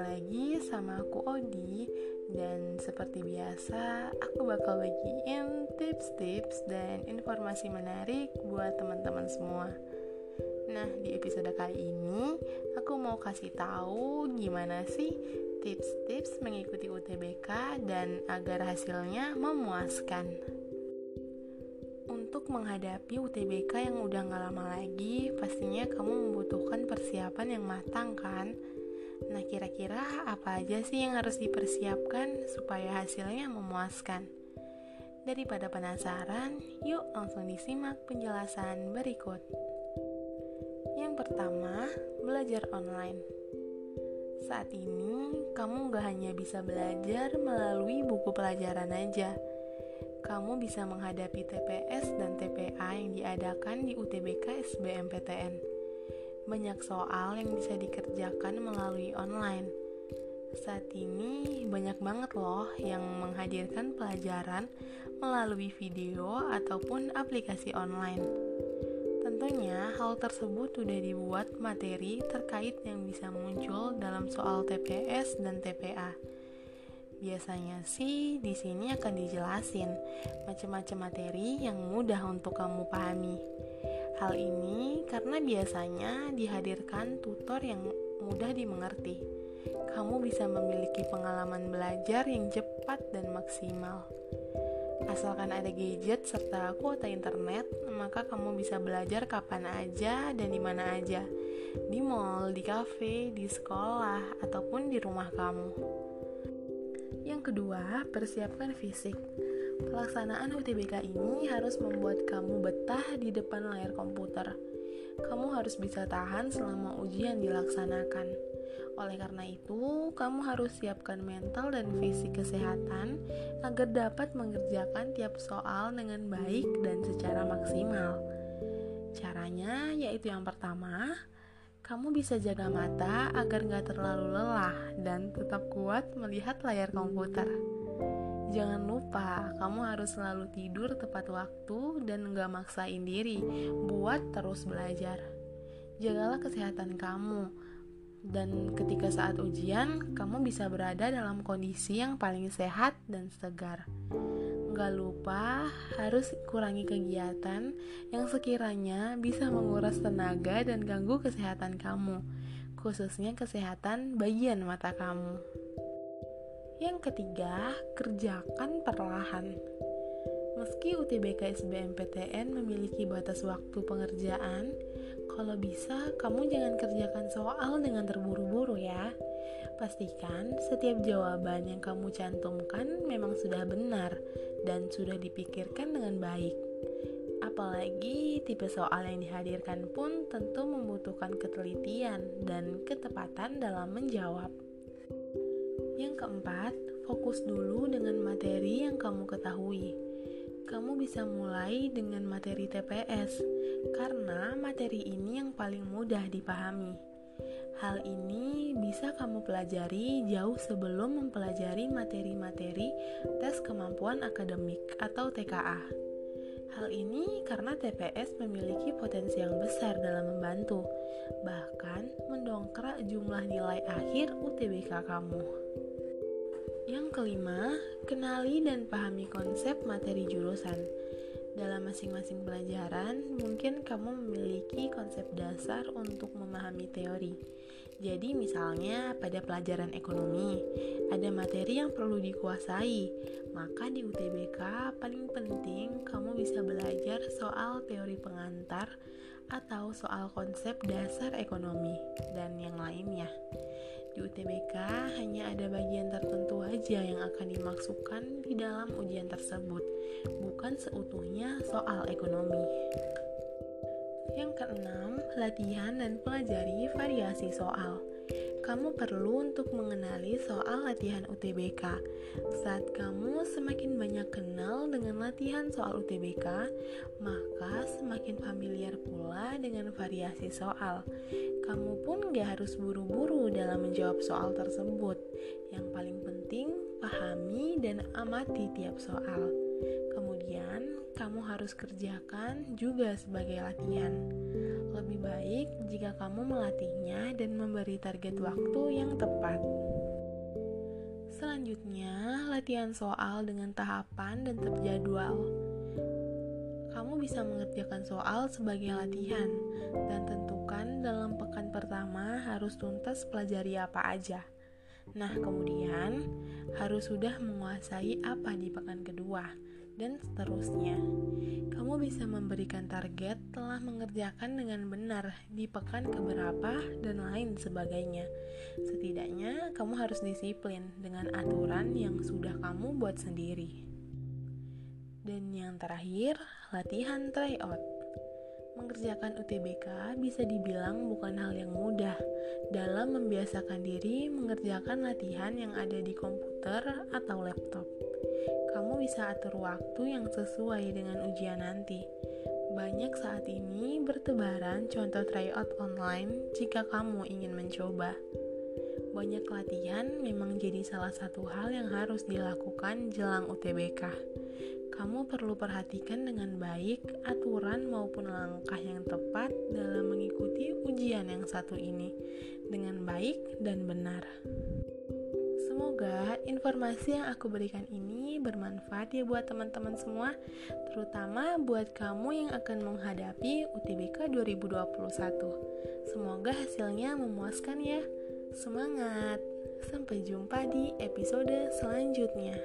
lagi sama aku Odi. Dan seperti biasa aku bakal bagiin tips-tips dan informasi menarik buat teman-teman semua. Nah di episode kali ini aku mau kasih tahu gimana sih tips-tips mengikuti UTBK dan agar hasilnya memuaskan. Untuk menghadapi UTBK yang udah gak lama lagi, pastinya kamu membutuhkan persiapan yang matang kan? Nah, kira-kira apa aja sih yang harus dipersiapkan supaya hasilnya memuaskan? Daripada penasaran, yuk langsung disimak penjelasan berikut. Yang pertama, belajar online. Saat ini, kamu gak hanya bisa belajar melalui buku pelajaran aja, kamu bisa menghadapi TPS dan TPA yang diadakan di UTBK SBMPTN. Banyak soal yang bisa dikerjakan melalui online. Saat ini banyak banget loh yang menghadirkan pelajaran melalui video ataupun aplikasi online. Tentunya hal tersebut sudah dibuat materi terkait yang bisa muncul dalam soal TPS dan TPA Biasanya sih di sini akan dijelasin macam-macam materi yang mudah untuk kamu pahami. Hal ini karena biasanya dihadirkan tutor yang mudah dimengerti. Kamu bisa memiliki pengalaman belajar yang cepat dan maksimal. Asalkan ada gadget serta kuota internet, maka kamu bisa belajar kapan aja dan di mana aja. Di mall, di kafe, di sekolah, ataupun di rumah kamu. Yang kedua, persiapkan fisik. Pelaksanaan UTBK ini harus membuat kamu betah di depan layar komputer. Kamu harus bisa tahan selama ujian dilaksanakan. Oleh karena itu, kamu harus siapkan mental dan fisik kesehatan agar dapat mengerjakan tiap soal dengan baik dan secara maksimal. Caranya yaitu yang pertama, kamu bisa jaga mata agar nggak terlalu lelah dan tetap kuat melihat layar komputer. Jangan lupa, kamu harus selalu tidur tepat waktu dan nggak maksain diri buat terus belajar. Jagalah kesehatan kamu, dan ketika saat ujian, kamu bisa berada dalam kondisi yang paling sehat dan segar. Gak lupa harus kurangi kegiatan yang sekiranya bisa menguras tenaga dan ganggu kesehatan kamu, khususnya kesehatan bagian mata kamu. Yang ketiga, kerjakan perlahan. Meski UTBK SBMPTN memiliki batas waktu pengerjaan, kalau bisa kamu jangan kerjakan soal dengan terburu-buru ya. Pastikan setiap jawaban yang kamu cantumkan memang sudah benar dan sudah dipikirkan dengan baik. Apalagi tipe soal yang dihadirkan pun tentu membutuhkan ketelitian dan ketepatan dalam menjawab. Yang keempat, fokus dulu dengan materi yang kamu ketahui. Kamu bisa mulai dengan materi TPS, karena materi ini yang paling mudah dipahami. Hal ini bisa kamu pelajari jauh sebelum mempelajari materi-materi tes kemampuan akademik atau TKA. Hal ini karena TPS memiliki potensi yang besar dalam membantu, bahkan jumlah nilai akhir UTBK kamu. Yang kelima, kenali dan pahami konsep materi jurusan. Dalam masing-masing pelajaran, mungkin kamu memiliki konsep dasar untuk memahami teori. Jadi, misalnya pada pelajaran ekonomi, ada materi yang perlu dikuasai. Maka di UTBK paling penting kamu bisa belajar soal teori pengantar atau soal konsep dasar ekonomi dan yang lainnya. Di UTBK hanya ada bagian tertentu aja yang akan dimasukkan di dalam ujian tersebut, bukan seutuhnya soal ekonomi. Yang keenam, latihan dan pelajari variasi soal kamu perlu untuk mengenali soal latihan UTBK. Saat kamu semakin banyak kenal dengan latihan soal UTBK, maka semakin familiar pula dengan variasi soal. Kamu pun gak harus buru-buru dalam menjawab soal tersebut. Yang paling penting, pahami dan amati tiap soal. Kemudian, kamu harus kerjakan juga sebagai latihan. Lebih baik jika kamu melatihnya dan memberi target waktu yang tepat. Selanjutnya, latihan soal dengan tahapan dan terjadwal. Kamu bisa mengerjakan soal sebagai latihan dan tentukan dalam pekan pertama harus tuntas pelajari apa aja. Nah, kemudian harus sudah menguasai apa di pekan kedua dan seterusnya. Kamu bisa memberikan target telah mengerjakan dengan benar di pekan keberapa dan lain sebagainya. Setidaknya kamu harus disiplin dengan aturan yang sudah kamu buat sendiri. Dan yang terakhir, latihan tryout. Mengerjakan UTBK bisa dibilang bukan hal yang mudah dalam membiasakan diri mengerjakan latihan yang ada di komputer atau laptop bisa atur waktu yang sesuai dengan ujian nanti. Banyak saat ini bertebaran contoh tryout online jika kamu ingin mencoba. Banyak latihan memang jadi salah satu hal yang harus dilakukan jelang UTBK. Kamu perlu perhatikan dengan baik aturan maupun langkah yang tepat dalam mengikuti ujian yang satu ini dengan baik dan benar. Semoga informasi yang aku berikan ini bermanfaat ya buat teman-teman semua, terutama buat kamu yang akan menghadapi UTBK 2021. Semoga hasilnya memuaskan ya. Semangat! Sampai jumpa di episode selanjutnya.